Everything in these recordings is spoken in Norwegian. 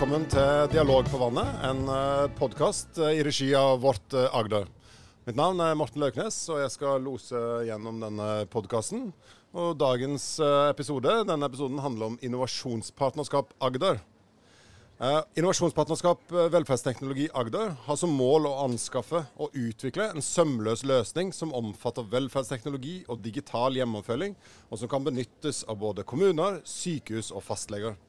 Velkommen til Dialog på vannet, en podkast i regi av Vårt eh, Agder. Mitt navn er Morten Løknes, og jeg skal lose gjennom denne podkasten. Dagens eh, episode denne episoden handler om innovasjonspartnerskap Agder. Eh, innovasjonspartnerskap Velferdsteknologi Agder har som mål å anskaffe og utvikle en sømløs løsning som omfatter velferdsteknologi og digital hjemmeoppfølging, og som kan benyttes av både kommuner, sykehus og fastleger.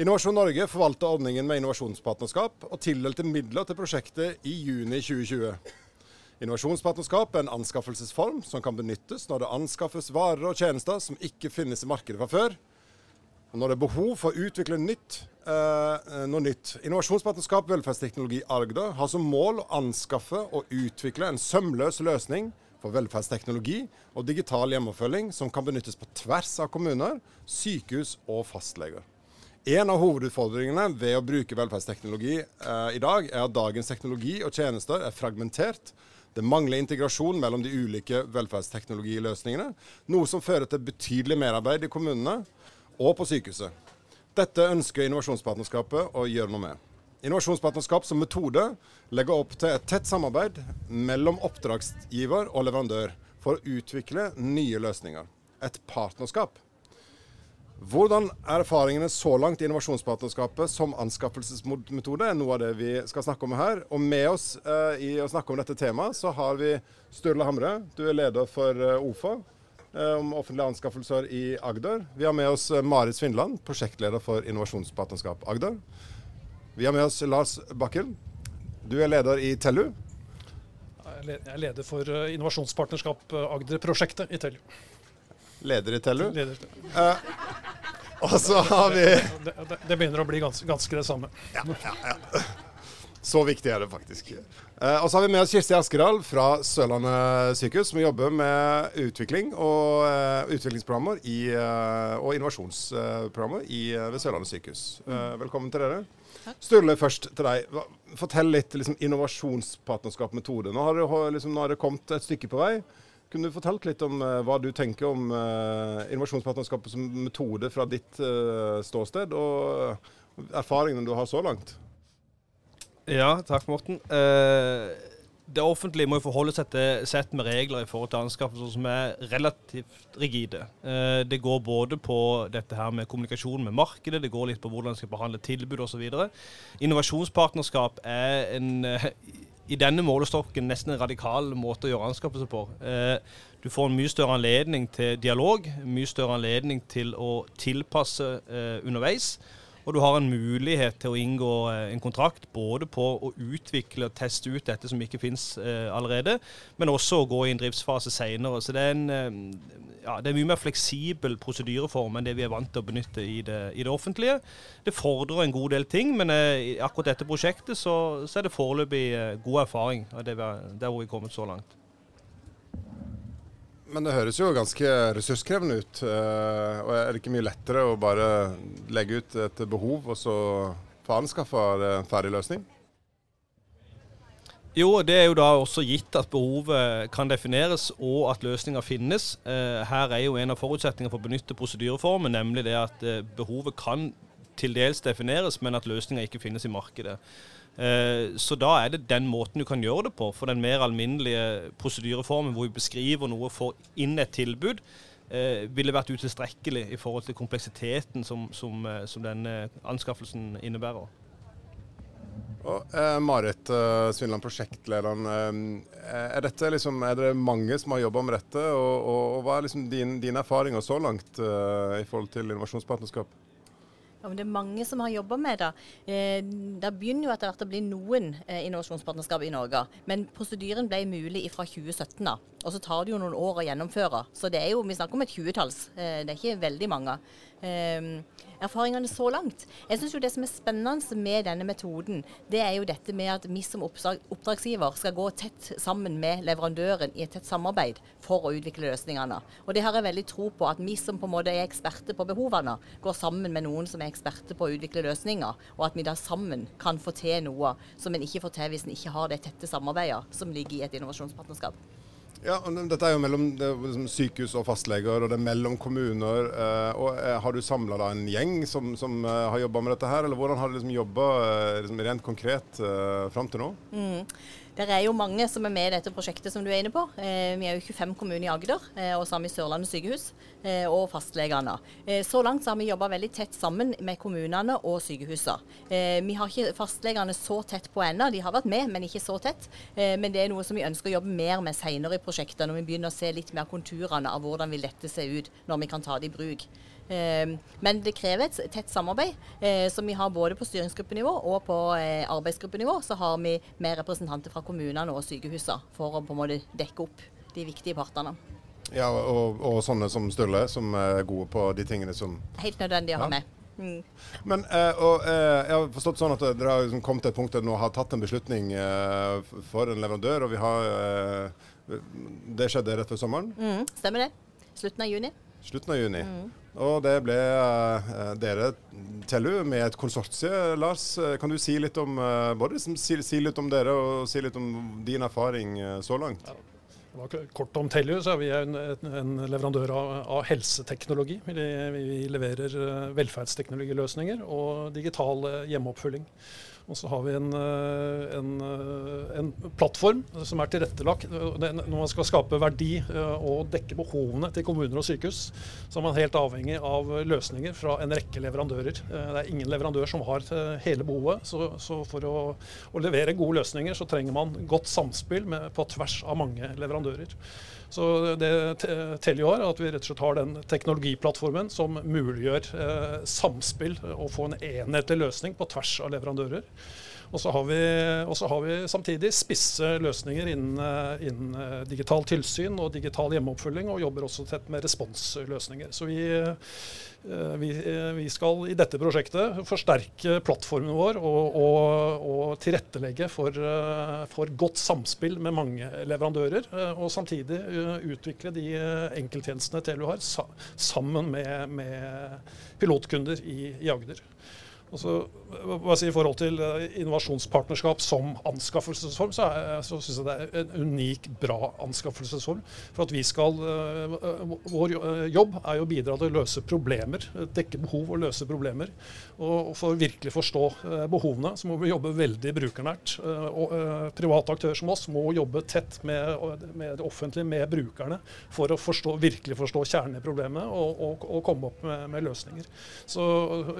Innovasjon Norge forvalter ordningen med innovasjonspartnerskap og tildelte midler til prosjektet i juni 2020. Innovasjonspartnerskap er en anskaffelsesform som kan benyttes når det anskaffes varer og tjenester som ikke finnes i markedet fra før, og når det er behov for å utvikle nytt, eh, noe nytt. Innovasjonspartnerskap velferdsteknologi Agder har som mål å anskaffe og utvikle en sømløs løsning for velferdsteknologi og digital hjemmeoppfølging som kan benyttes på tvers av kommuner, sykehus og fastleger. En av hovedutfordringene ved å bruke velferdsteknologi eh, i dag, er at dagens teknologi og tjenester er fragmentert. Det mangler integrasjon mellom de ulike velferdsteknologiløsningene, noe som fører til betydelig merarbeid i kommunene og på sykehuset. Dette ønsker Innovasjonspartnerskapet å gjøre noe med. Innovasjonspartnerskap som metode legger opp til et tett samarbeid mellom oppdragsgiver og leverandør for å utvikle nye løsninger. Et partnerskap hvordan er erfaringene så langt i innovasjonspartnerskapet som anskaffelsesmetode? er noe av det vi skal snakke om her. Og med oss eh, i å snakke om dette temaet, så har vi Sturle Hamre. Du er leder for eh, OFA, eh, om offentlige anskaffelser i Agder. Vi har med oss eh, Marit Svindland, prosjektleder for innovasjonspartnerskap Agder. Vi har med oss Lars Bakken. Du er leder i Tellu. Jeg er leder for eh, innovasjonspartnerskap Agder-prosjektet i Tellu. Leder i Tellu. Leder. Uh, og så har vi det, det, det, begynner å bli ganske, ganske det samme. Ja, ja, ja. Så viktig er det faktisk. Uh, og så har vi med oss Kirsti Askedal fra Sørlandet sykehus, som jobber med utvikling og uh, utviklingsprogrammer i, og innovasjonsprogrammer i, ved Sørlandet sykehus. velkommen til dere. Sturle, først til deg. Fortell litt liksom, innovasjonspartnerskap-metode. Nå, liksom, nå har det kommet et stykke på vei. Kunne du fortalt litt om uh, hva du tenker om uh, innovasjonspartnerskapet som metode fra ditt uh, ståsted, og erfaringene du har så langt? Ja, takk Morten. det offentlige må jo forholde seg til sett med regler i forhold til anskaffelser som er relativt rigide. det går både på dette her med kommunikasjon med markedet, det går litt på hvordan man skal behandle tilbud osv. Innovasjonspartnerskap er en i denne målestokken nesten en radikal måte å gjøre anskaffelser på. Eh, du får en mye større anledning til dialog, mye større anledning til å tilpasse eh, underveis. Og du har en mulighet til å inngå eh, en kontrakt både på å utvikle og teste ut dette som ikke finnes eh, allerede, men også å gå i en driftsfase senere. Så det er, en, eh, ja, det er mye mer fleksibel prosedyreform enn det vi er vant til å benytte i det, i det offentlige. Det fordrer en god del ting, men i akkurat dette prosjektet så, så er det foreløpig god erfaring av der hvor vi er kommet så langt. Men det høres jo ganske ressurskrevende ut. Eh, og Er det ikke mye lettere å bare legge ut et behov, og så få anskaffa en ferdig løsning? Jo, det er jo da også gitt at behovet kan defineres og at løsninger finnes. Eh, her er jo en av forutsetningene for å benytte prosedyreformen, nemlig det at eh, behovet kan til dels defineres, men at løsninger ikke finnes i markedet. Eh, så da er det den måten du kan gjøre det på. For den mer alminnelige prosedyreformen hvor vi beskriver noe for inn et tilbud, eh, ville vært utilstrekkelig i forhold til kompleksiteten som, som, eh, som denne anskaffelsen innebærer. Og, eh, Marit eh, Svinland, prosjektlederen. Eh, er, dette liksom, er det mange som har jobba med dette? Og, og, og, hva er liksom din, dine erfaringer så langt i forhold til innovasjonspartnerskap? Ja, men det er mange som har jobba med det. Eh, det begynner jo etter hvert å bli noen eh, innovasjonspartnerskap i Norge. Men prosedyren ble mulig fra 2017. da. Og så tar det jo noen år å gjennomføre. Så det er jo, vi snakker om et tjuetalls. Eh, det er ikke veldig mange. Eh, erfaringene så langt. Jeg syns det som er spennende med denne metoden, det er jo dette med at vi som oppdragsgiver skal gå tett sammen med leverandøren i et tett samarbeid for å utvikle løsningene. Og det har jeg veldig tro på, at vi som på en måte er eksperter på behovene, går sammen med noen som er eksperter på å utvikle løsninger, og at vi da sammen kan få til noe som en ikke får til hvis en ikke har det tette samarbeidet som ligger i et innovasjonspartnerskap. Ja, og Dette er jo mellom liksom sykehus og fastleger, og det er mellom kommuner. Eh, og eh, Har du samla en gjeng som, som eh, har jobba med dette her, eller hvordan har du liksom jobba liksom rent konkret fram til nå? Mm. Det er jo mange som er med i dette prosjektet som du er inne på. Eh, vi er jo 25 kommuner i Agder, eh, og så har vi Sørlandet sykehus eh, og fastlegene. Så langt så har vi jobba veldig tett sammen med kommunene og sykehusene. Eh, vi har ikke fastlegene så tett på ennå, de har vært med, men ikke så tett. Men det er noe som vi ønsker å jobbe mer med senere i prosjektet, når vi begynner å se litt mer konturene av hvordan vil dette se ut når vi kan ta det i bruk. Men det krever et tett samarbeid, som vi har både på styringsgruppenivå og på arbeidsgruppenivå. Så har vi med representanter fra kommunene og sykehusene for å på en måte dekke opp de viktige partene. Ja, og, og sånne som Sturle, som er gode på de tingene som Helt nødvendig å ha med. Mm. Men og, Jeg har forstått sånn at dere har liksom kommet til et punkt der dere har tatt en beslutning for en leverandør. og vi har, Det skjedde rett før sommeren? Mm, stemmer det. Slutten av juni. Slutten av juni. Mm. Og det ble uh, dere, Tellu, med et konsortie. Lars, eh, kan du si litt om uh, både si, si, litt om dere og si litt om din erfaring uh, så langt? Ja. Kort om Tellu, så er vi en, en leverandør av, av helseteknologi. Vi, vi, leverer velferdsteknologiløsninger og digital hjemmeoppfølging. Og så har vi en, eh, en, eh, en plattform som er tilrettelagt. Når man skal skape verdi eh, og dekke behovene til kommuner og sykehus, så er man helt avhengig av løsninger fra en rekke leverandører. Det er ingen leverandør som har hele behovet. Så, så for å, å, levere gode løsninger, så trenger man godt samspill med, på tvers av mange leverandører. Så det teller jo her at vi rett og slett har den teknologiplattformen som muliggjør eh, samspill og få en enhetlig løsning på tvers av leverandører. Og så har vi, har vi samtidig spisse løsninger innen, eh, innen, eh, digital tilsyn og digital hjemmeoppfølging, og jobber også tett med responsløsninger. Så vi, eh, vi, vi skal i dette prosjektet forsterke plattformen vår og, og, og tilrettelegge for, for, godt samspill med mange leverandører. Og samtidig utvikle de enkelttjenestene Telu har, sammen med, med pilotkunder i, i Agder. Og så, hva si, I forhold til eh, innovasjonspartnerskap som anskaffelsesform, så, er, så syns jeg det er en unik, bra anskaffelsesform. For at vi skal, eh, Vår jobb er jo å bidra til å løse problemer, dekke behov og løse problemer. Og For å virkelig forstå behovene, så må vi jobbe veldig brukernært. Og Private aktører som oss må jobbe tett med, med det offentlige, med brukerne, for å forstå, virkelig forstå kjernen i problemet og, og, og komme opp med, med løsninger. Så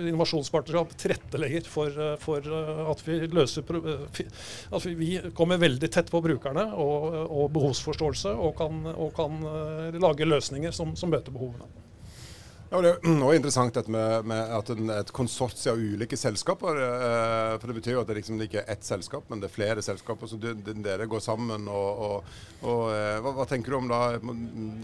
innovasjonspartnerskap tilrettelegger for, eh, for, eh, at vi løser eh, At vi kommer veldig tett på brukerne og, og behovsforståelse, og kan, og kan, lage løsninger som, som møter behovene. Ja, det er også interessant dette med, med at en, et konsortium av ulike selskaper. Eh, for Det betyr jo at det liksom ikke er ett selskap, men det er flere selskaper. Så dere går sammen. og, og, og eh, hva, hva, tenker du om da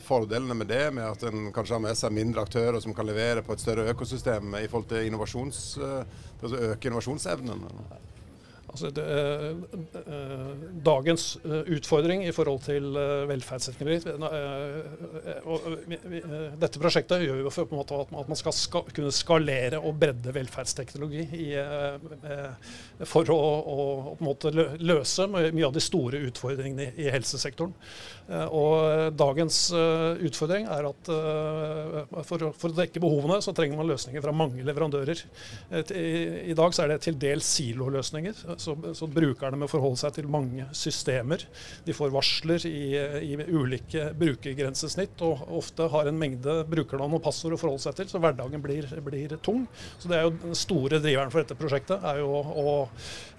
fordelene med det, med at en kanskje har med seg mindre aktører som kan levere på et større økosystem i forhold til innovasjons, eh, altså øke innovasjonsevnen? Altså det, uh, dagens uh, utfordring i forhold til velferdsteknologi Dette prosjektet gjør jo for at, man skal ska, kunne skalere og bredde velferdsteknologi i, for å, å, løse mye av de store utfordringene i helsesektoren. og Dagens utfordring er at for, for, å dekke behovene så trenger man løsninger fra mange leverandører. I, i dag så er det til dels siloløsninger så, så, brukerne må forholde seg til mange systemer. De får varsler i, i ulike brukergrensesnitt, og ofte har en mengde brukernavn og passord å forholde seg til, så hverdagen blir, blir, tung. Så det er jo Den store driveren for dette prosjektet er jo å,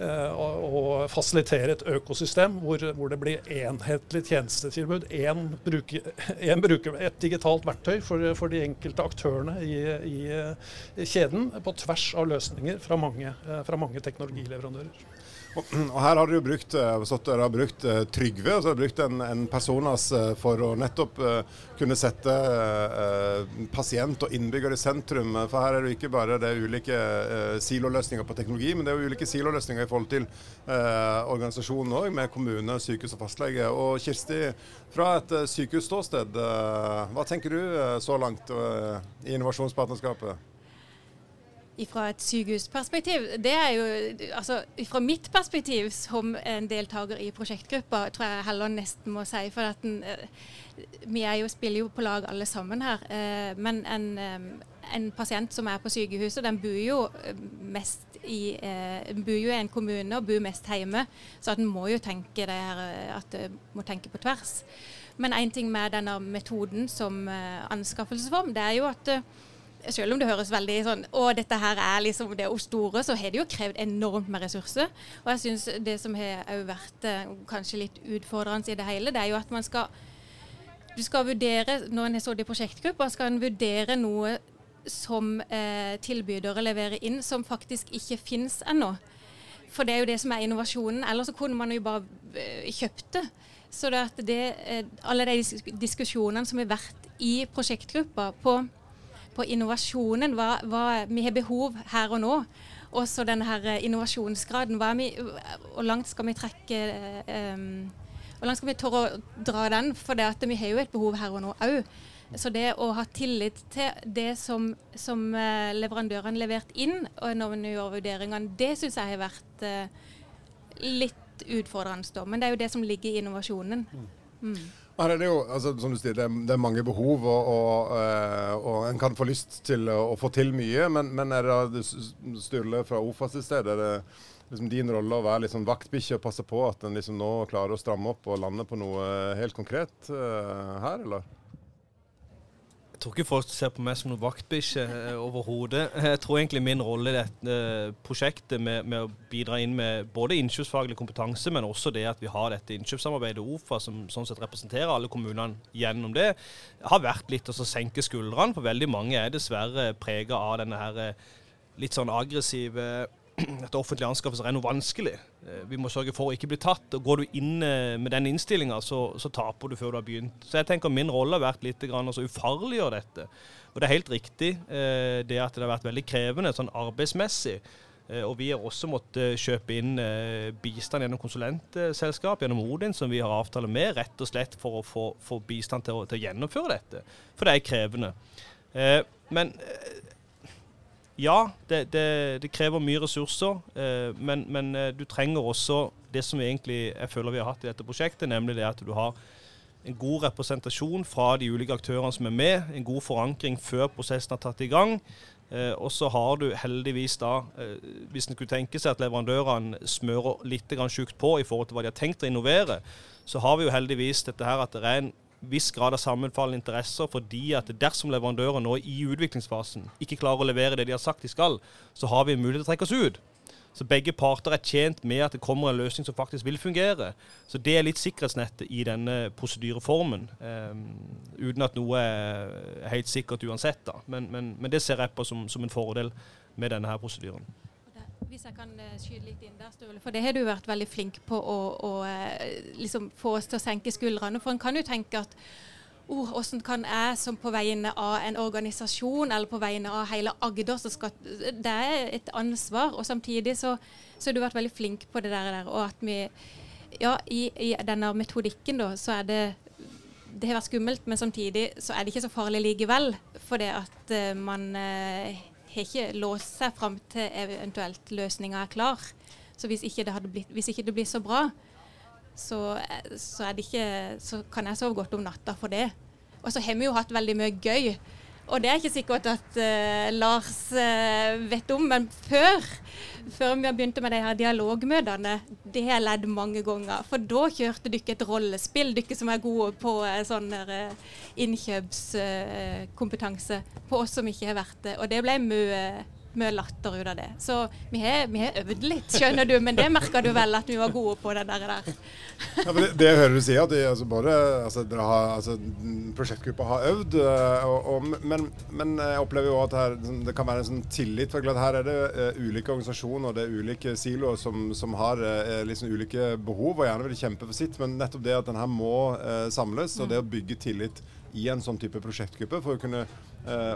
eh, å, å fasilitere et økosystem hvor, hvor, det blir enhetlig tjenestetilbud. En bruker, en bruker, et digitalt verktøy for, for de enkelte aktørene i, i, i, kjeden, på tvers av løsninger fra mange, eh, fra mange teknologileverandører. Og, her har du brukt, eh, har brukt uh, Trygve, altså brukt en, en personas uh, for å nettopp kunne sette pasient og innbygger i sentrum. For her er det ikke bare det ulike siloløsninger på teknologi, men det er jo ulike siloløsninger i forhold til organisasjonen òg, med kommune, sykehus og fastlege. Og Kirsti, fra et sykehusståsted, hva tenker du så langt i innovasjonspartnerskapet? Fra et sykehusperspektiv, det er jo altså Fra mitt perspektiv som en deltaker i prosjektgruppa, tror jeg heller nesten må si. For at den, eh, vi jo, spiller jo på lag alle sammen her. Eh, men en, eh, en pasient som er på sykehuset, den bor jo mest i, bor jo i en kommune og bor mest hjemme. Så at en må jo tenke det her, at må tenke på tvers. Men én ting med denne metoden som anskaffelsesform, det er jo at selv om det høres veldig sånn Å, dette her er liksom det store, så har det jo krevd enormt med ressurser. Og jeg syns det som har vært eh, kanskje litt utfordrende i det hele, det er jo at man skal Du skal vurdere, når en har sittet i prosjektgrupper, skal en vurdere noe som eh, tilbydere leverer inn, som faktisk ikke finnes ennå. For det er jo det som er innovasjonen. Ellers så kunne man jo bare eh, kjøpt det. Så det at det, eh, alle de diskusjonene som har vært i prosjektgruppa på på innovasjonen. Hva, hva, vi har behov her og nå. Og så denne her eh, innovasjonsgraden. Vi, hvor langt skal vi trekke um, Hvor langt skal vi tørre å dra den? For det at vi har jo et behov her og nå òg. Så det å ha tillit til det som, som uh, leverandørene levert inn, når vi gjør vurderingene, det syns jeg har vært uh, litt utfordrende. Men det er jo det som ligger i innovasjonen. Mm. Her er det jo, altså, som du sier, det er, det er mange behov, og, og, eh, og, en kan få lyst til å, få til mye. Men, men er det Sturle fra OFAS i sted, er det liksom din rolle å være sånn vaktbikkje og passe på at en liksom nå klarer å stramme opp og lande på noe helt konkret uh, her, eller? Jeg tror ikke folk ser på meg som noen vaktbikkje eh, overhodet. Jeg tror egentlig min rolle i dette eh, prosjektet med, med, å bidra inn med både innkjøpsfaglig kompetanse, men også det at vi har dette innkjøpssamarbeidet OFA, som sånn sett representerer alle kommunene gjennom det, har vært litt å senke skuldrene. For veldig mange er dessverre prega av denne her eh, litt sånn aggressive at offentlige anskaffelser er noe vanskelig. Eh, vi må sørge for å ikke bli tatt. og Går du inn eh, med den innstillinga, så, så, taper du før du har begynt. Så jeg tenker min rolle har vært litt grann, altså, ufarliggjøre dette. Og det er helt riktig eh, det at det har vært veldig krevende sånn arbeidsmessig. Og vi har også måttet kjøpe inn bistand gjennom konsulentselskap, gjennom Odin, som vi har avtale med, rett og slett for å få, få bistand til å, til å, gjennomføre dette. For det er krevende. Men ja, det, det, det, krever mye ressurser, eh, men, men, eh, du trenger også det som egentlig jeg føler vi har hatt i dette prosjektet, nemlig det at du har en god representasjon fra de ulike aktørene som er med, en god forankring før prosessen har tatt i gang. Eh, og så har du heldigvis da, eh, hvis en kunne tenke seg at leverandørene smører litt sjukt på i forhold til hva de har tenkt å innovere, så har vi jo heldigvis dette her at det er en viss grad av sammenfallende interesser, fordi at dersom leverandører nå i utviklingsfasen ikke klarer å levere det de har sagt de skal, så har vi mulighet til å trekke oss ut. Så begge parter er tjent med at det kommer en løsning som faktisk vil fungere. Så det er litt sikkerhetsnettet i denne prosedyreformen. Um, uten at noe er helt sikkert uansett, da. Men, men, men det ser jeg på som, som en fordel med denne her prosedyren. Hvis jeg kan skyde skyte litt inn der, Sturle. For det har du vært veldig flink på å, å eh, liksom få oss til å senke skuldrene. For en kan jo tenke at oh, hvordan kan jeg som på vegne av en organisasjon eller på vegne av hele Agder så skal, Det er et ansvar. Og samtidig så, har du vært veldig flink på det der. Og at vi Ja, i, i denne metodikken da, så er det det har vært skummelt, men samtidig så er det ikke så farlig likevel. For det at uh, man uh, har ikke låst seg fram til eventuelt løsninga er klar. Så hvis ikke blitt, hvis ikke det blir så bra, så, så, ikke, så, kan jeg sove godt om natta for det. Og så har vi jo hatt veldig mye gøy. Og det er ikke sikkert at uh, Lars uh, vet om, men før, før vi begynte med de her dialogmøtene, det har jeg ledd mange ganger. For da kjørte dere et rollespill, dere som er gode på uh, sånn innkjøpskompetanse, på oss som ikke har vært det. Og det ble mye mye latter ut av det. Så vi har, vi har, øvd litt, skjønner du. Men det merka du vel at vi var gode på, det der. ja, det, det, jeg hører du si, at de, altså, både, altså, har, altså, prosjektgruppa har øvd. Eh, og, og, men, men, jeg opplever jo at her, sånn, det kan være en sånn tillit. for Her er det uh, ulike organisasjoner og det er ulike siloer som, som har uh, liksom ulike behov og gjerne vil kjempe for sitt. Men nettopp det at den her må uh, samles, og det å bygge tillit i en sånn type prosjektgruppe for å kunne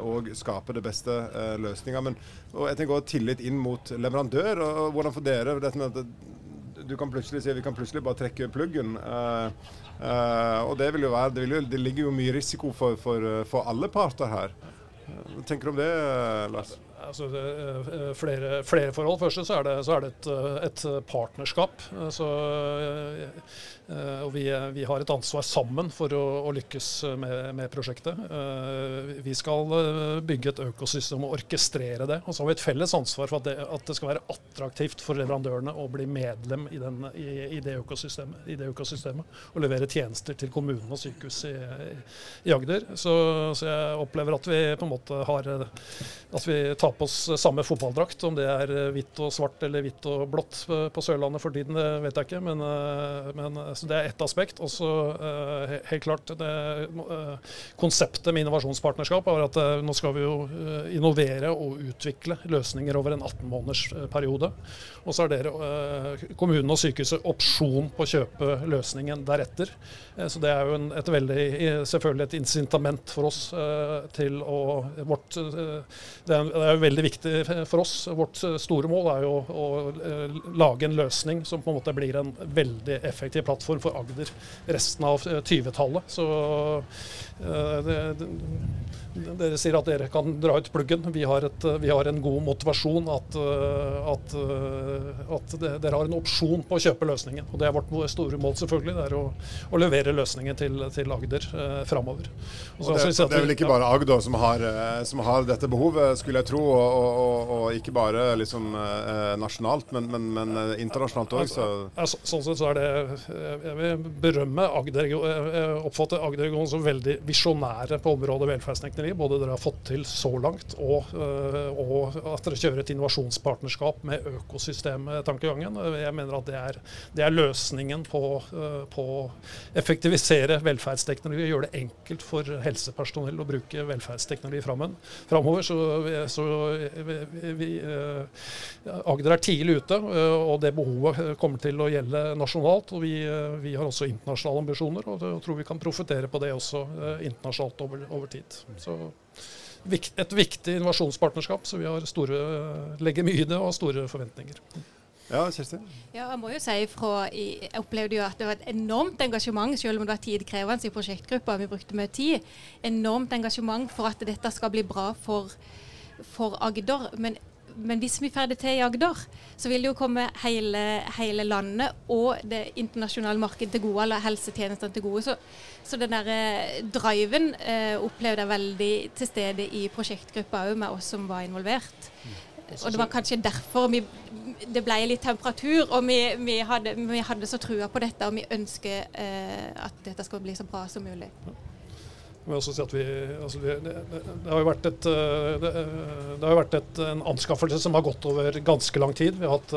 og skape det beste eh, løsninga. Og jeg tenker også tillit inn mot leverandør. og, Hvordan for dere dette med at du kan plutselig si vi kan plutselig bare trekke pluggen. Eh, eh, og det vil jo være, det, vil jo, det, ligger jo mye risiko for, for, for alle parter her. Hva tenker du om det, Lars? Altså, flere, flere, forhold. Først så er det, så er det et, et, partnerskap. Så, og vi, vi, har et ansvar sammen for å, å lykkes med, med, prosjektet. Vi skal bygge et økosystem og orkestrere det. Og så har vi et felles ansvar for at det, at det skal være attraktivt for leverandørene å bli medlem i, den, i, i, det, økosystemet, i det, økosystemet, Og levere tjenester til kommunen og sykehus i, Agder. Så, så jeg opplever at vi på en måte har at vi tar på oss samme fotballdrakt. Om det er hvitt og svart eller hvitt og blått på Sørlandet for tiden, det vet jeg ikke. Men, eh, men det er ett aspekt. Og så eh, helt klart det, eh, Konseptet med innovasjonspartnerskap er at nå skal vi jo innovere og utvikle løsninger over en 18 måneders periode. Og så har dere, kommunen og sykehuset, opsjon på å kjøpe løsningen deretter. Så det er jo en, et veldig, selvfølgelig et incitament for oss til å vårt, Det er, er veldig viktig for oss. Vårt store mål er jo å lage en løsning som på en måte blir en veldig effektiv plattform for Agder resten av 20-tallet. Så det, det dere sier at dere kan dra ut pluggen. Vi har, et, vi har en god motivasjon. At, at, at dere har en opsjon på å kjøpe løsningen. Og Det er vårt store mål, selvfølgelig. Det er å, å levere løsningen til, til Agder eh, framover. Det, det, er vel ikke bare Agder som har, eh, som har dette behovet, skulle jeg tro. Og, og, og ikke bare liksom, eh, nasjonalt, men, men, men eh, internasjonalt òg. Så. Sånn sett så er det Jeg vil berømme Agder. Jeg oppfatter Agder-regionen som veldig visjonære på området velferdsteknologi virkelig. Både dere har fått til så langt, og, eh, og at dere kjører et innovasjonspartnerskap med økosystemtankegangen. Jeg mener at det er, det er løsningen på, eh, å effektivisere velferdsteknologi. Gjøre det enkelt for helsepersonell å bruke velferdsteknologi framover. Så, så eh, Agder er tidlig ute, og det behovet kommer til å gjelde nasjonalt. og Vi, vi har også internasjonale ambisjoner, og jeg tror vi kan profitere på det også internasjonalt over, over tid. Så et viktig innovasjonspartnerskap, så vi har store, legger mye i det og har store forventninger. Ja, Kjersti? Ja, jeg må jo si ifra, Jeg opplevde jo at det var et enormt engasjement, selv om det var tidkrevende i prosjektgruppa. Vi brukte mye tid. Enormt engasjement for at dette skal bli bra for, for Agder. Men men hvis vi får det til i Agder, så vil det jo komme hele, hele landet og det internasjonale markedet til gode, eller helsetjenestene til gode. Så, så den der eh, driven eh, opplevde jeg veldig til stede i prosjektgruppa òg, med oss som var involvert. Og det var kanskje derfor vi, det ble litt temperatur, og vi, vi, hadde, vi hadde, så trua på dette, og vi ønsker eh, at dette skal bli så bra som mulig. Må også si at vi, altså det, det, det, har jo vært, et, eh, det, det har vært et, en anskaffelse som har gått over ganske lang tid. Vi har hatt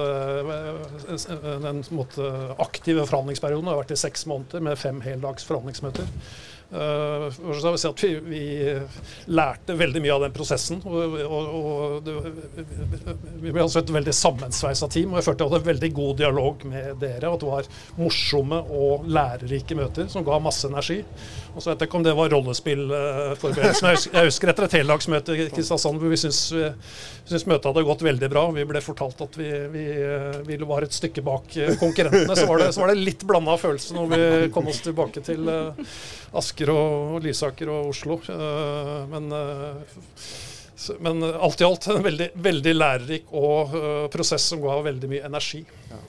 den måte, aktive forhandlingsperioden har vært i seks måneder med fem heldags forhandlingsmøter. Uh, si at vi, vi, lærte veldig mye av den prosessen. Og, og, og det, vi ble altså et veldig sammensveisa team. Og jeg følte jeg hadde veldig god dialog med dere. At det var morsomme og lærerike møter som ga masse energi. Og så vet jeg ikke om det var rollespillforberedelsen. Jeg, jeg husker etter et heldagsmøte i Kristiansand hvor vi syntes møtet hadde gått veldig bra. Vi ble fortalt at vi, vi, vi var et stykke bak konkurrentene. Så var det, så var det litt blanda følelse når vi kom oss tilbake til uh, Asker og, Lysaker og Oslo. Uh, men uh, men alt i alt en veldig, veldig lærerik og uh, prosess som ga veldig mye energi. Ja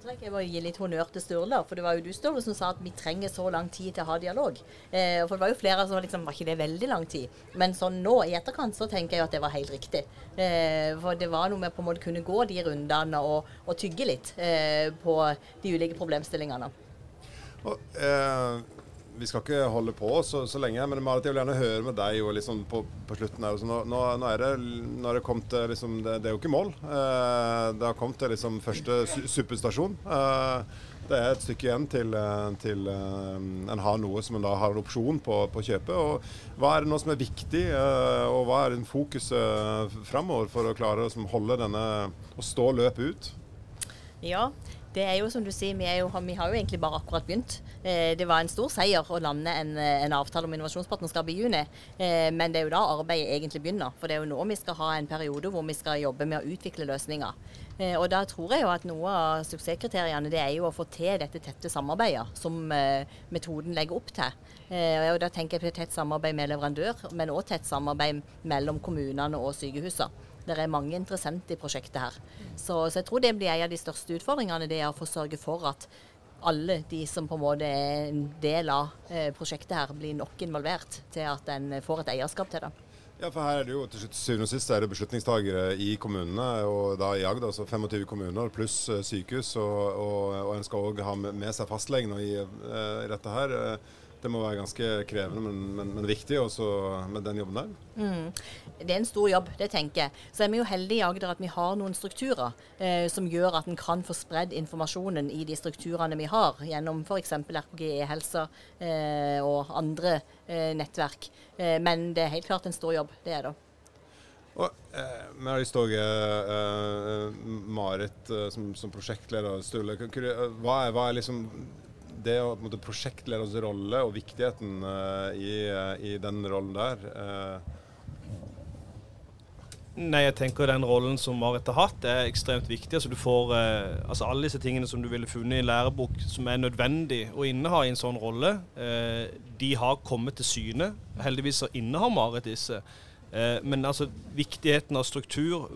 trenger jeg bare gi litt honnør til Sturle. For det var jo du Sturle, som sa at vi trenger så lang tid til å ha dialog. Eh, for det var jo flere som liksom Var ikke det veldig lang tid? Men sånn nå i etterkant så tenker jeg at det var helt riktig. Eh, for det var noe med på en måte kunne gå de rundene og, og tygge litt eh, på de ulike problemstillingene. Og, eh, vi skal ikke holde på så, så lenge, men Marit, jeg vil gjerne høre med deg liksom på, på, slutten. her. Nå, nå, nå, er det, nå er det kommet liksom, det, det, er jo ikke mål. Eh, det har kommet til liksom, første su superstasjon. Eh, det er et stykke igjen til, eh, til en har noe som en da har en opsjon på, på kjøpet. Og hva er det nå som er viktig, og hva er fokuset framover for å klare å holde denne og stå løpet ut? Ja, det er jo som du sier, vi, jo, vi har jo egentlig bare akkurat begynt. Eh, det var en stor seier å lande en, eh, en avtale om innovasjonspartnerskap i juni. Eh, men det er jo da arbeidet egentlig begynner. For det er jo nå vi skal ha en periode hvor vi skal jobbe med å utvikle løsninger. Og da tror jeg jo at noe av suksesskriteriene det er jo å få til dette tette samarbeidet som metoden legger opp til. Og da tenker jeg på tett samarbeid med leverandør, men òg tett samarbeid mellom kommunene og sykehusene. Det er mange interessenter i prosjektet her. Så, så, jeg tror det blir en av de største utfordringene. Det er å få sørge for at alle de som på en måte er en del av eh, prosjektet her, blir nok involvert til at en får et eierskap til det. Ja, for her er det jo til syvende og sist er beslutningstagere i kommunene, og da i Agder Altså 25 kommuner pluss eh, sykehus. Og, og, og en skal òg ha med seg fastlegen i, uh, i dette her. Det må være ganske krevende, men, men, men viktig også med den jobben der. Mm. Det er en stor jobb, det tenker jeg. Så er vi jo heldige i Agder at vi har noen strukturer eh, som gjør at en kan få spredd informasjonen i de strukturene vi har, gjennom f.eks. RKG e-helse eh, og andre eh, nettverk. Eh, men det er helt klart en stor jobb, det er det. Og, eh, vi har lyst til Marit eh, som, som prosjektleder. Sturle, hva er, hva er liksom det å måte, prosjektleders rolle og viktigheten uh, i, uh, i, den rollen der uh. Nei, jeg tenker Den rollen som Marit har hatt, er ekstremt viktig. Altså, du får altså, Alle disse tingene som du ville funnet i en lærebok som er nødvendig å inneha i en sånn rolle, de har kommet til syne. Heldigvis så innehar Marit disse. men altså, viktigheten av struktur,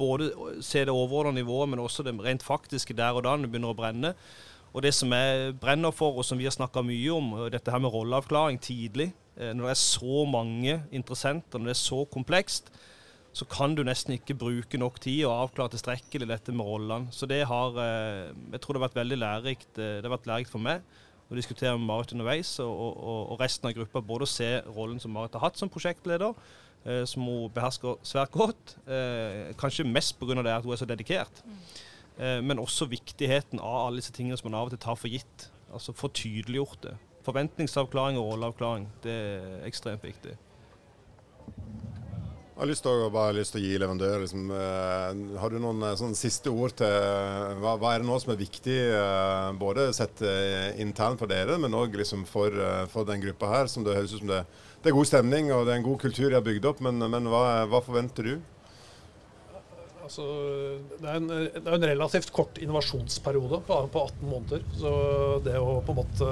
både se det overordnede nivået, men også det rent faktiske der og da når det begynner å brenne. Og det som jeg brenner for, og som vi har snakka mye om, dette her med rolleavklaring tidlig. Eh, når det er så mange interessenter, når det er så komplekst, så kan du nesten ikke bruke nok tid og avklare tilstrekkelig dette med rollene. Så det har eh, Jeg tror det har vært veldig lærerikt. Eh, det har vært lærerikt for meg å diskutere med Marit underveis, og, og, og, resten av gruppa. Både å se rollen som Marit har hatt som prosjektleder, som hun behersker svært godt. kanskje mest pga. at hun er så dedikert. Mm. Eh, men også viktigheten av alle disse tingene som man av og til tar for gitt. Altså få tydeliggjort det. Forventningsavklaring og rolleavklaring, det er ekstremt viktig. Jeg har lyst til å, bare lyst til å gi leverandør liksom, uh, Har du noen uh, sånn siste ord til uh, hva, hva, er det nå som er viktig, både sett internt for dere, men òg liksom for, for, den gruppa her? som Det høres ut som det, det, er god stemning og det er en god kultur de har bygd opp, men, men hva, hva forventer du? Altså, det, er en, det, er en, relativt kort innovasjonsperiode på, på 18 måneder. Så det å på en måte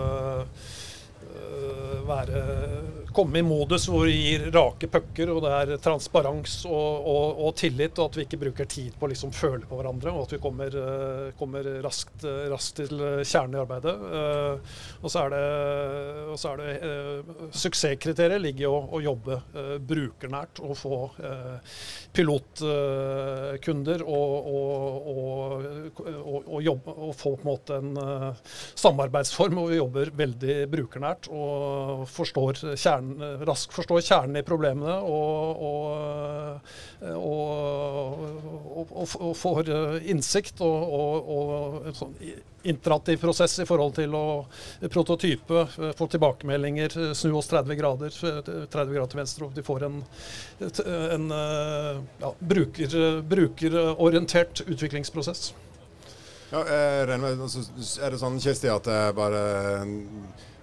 være komme i modus hvor vi gir rake pucker, og det er transparens og, og, og, tillit, og at vi ikke bruker tid på å liksom føle på hverandre, og at vi kommer, uh, kommer raskt, raskt, til kjernen i arbeidet. Uh, og så er det, så er det Suksesskriteriet ligger i å, å jobbe brukernært og få pilotkunder og, og, jobbe, og få på en måte en samarbeidsform hvor vi jobber veldig brukernært og forstår kjernen raskt forstår kjernen i problemene og, og, og får innsikt og, en sånn interaktiv prosess i forhold til å prototype, få tilbakemeldinger, snu oss 30 grader, 30 grader til venstre, og de får en, en ja, bruker, brukerorientert utviklingsprosess. Ja, altså, er det sånn, Kirsti, at det bare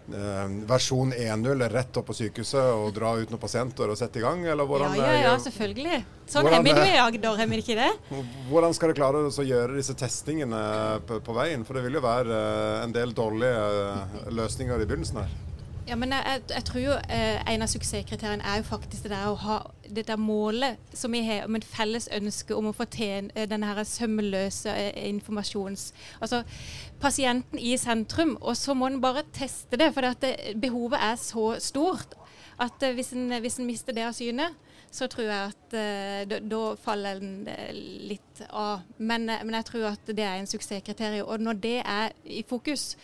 versjon 1.0 rett opp på sykehuset og dra ut noen pasienter og sette i gang? Eller hvordan, ja, ja, ja, selvfølgelig. Sånn er vi jo i Agder, er vi ikke det? Hvordan skal dere klare å gjøre disse testingene på, på, veien? For det vil jo være eh, en del dårlige eh, løsninger i begynnelsen her. Ja, men jeg, jeg tror jo eh, En av suksesskriteriene er jo faktisk det der å ha det der målet som vi har om et felles ønske om å få til eh, denne her sømløse eh, informasjons... Altså pasienten i sentrum. Og så må en bare teste det, for det, behovet er så stort at eh, hvis en, mister det av syne, så tror jeg at uh, da faller den litt av. Men, men, jeg tror at det er en suksesskriterium. Og når det er i fokus,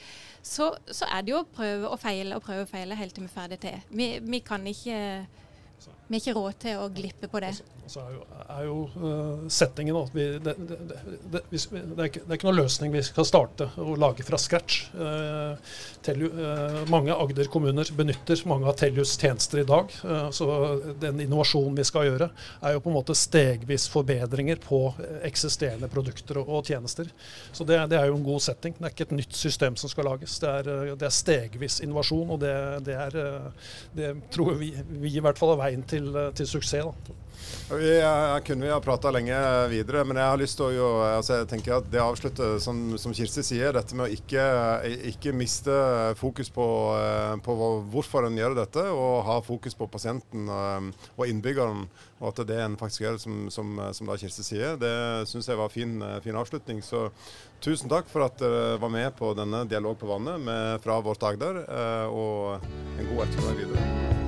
så, så, er det jo å prøve og feile og prøve og feile helt til vi er ferdig til. Vi, vi kan ikke vi har ikke råd til å glippe på det. Så er jo, er jo uh, settingen at vi, det, det, det, det, er ikke, det er ikke noen løsning vi skal starte og lage fra scratch. Uh, Tellu, uh, mange Agder-kommuner benytter mange av Tellus tjenester i dag. så den innovasjonen vi skal gjøre, er jo på en måte stegvis forbedringer på eksisterende produkter og, og tjenester. Så det, er jo en god setting. Det er ikke et nytt system som skal lages. Det er, er stegvis innovasjon, og det, er, det tror vi, vi i hvert fall er veien til, til suksess. Da. Vi jeg kunne vi ha prata lenge videre, men jeg har lyst til å altså jeg tenker at det avslutter, som, som Kirsti sier, dette med å ikke, ikke miste fokus på, på, hvorfor en gjør dette, og ha fokus på pasienten og innbyggeren. Og at det en faktisk gjør, som, som, som da Kirsti sier. Det syns jeg var fin, fin avslutning. Så tusen takk for at dere var med på denne Dialog på vannet med, fra Vårt Agder, og en god ettermiddag videre.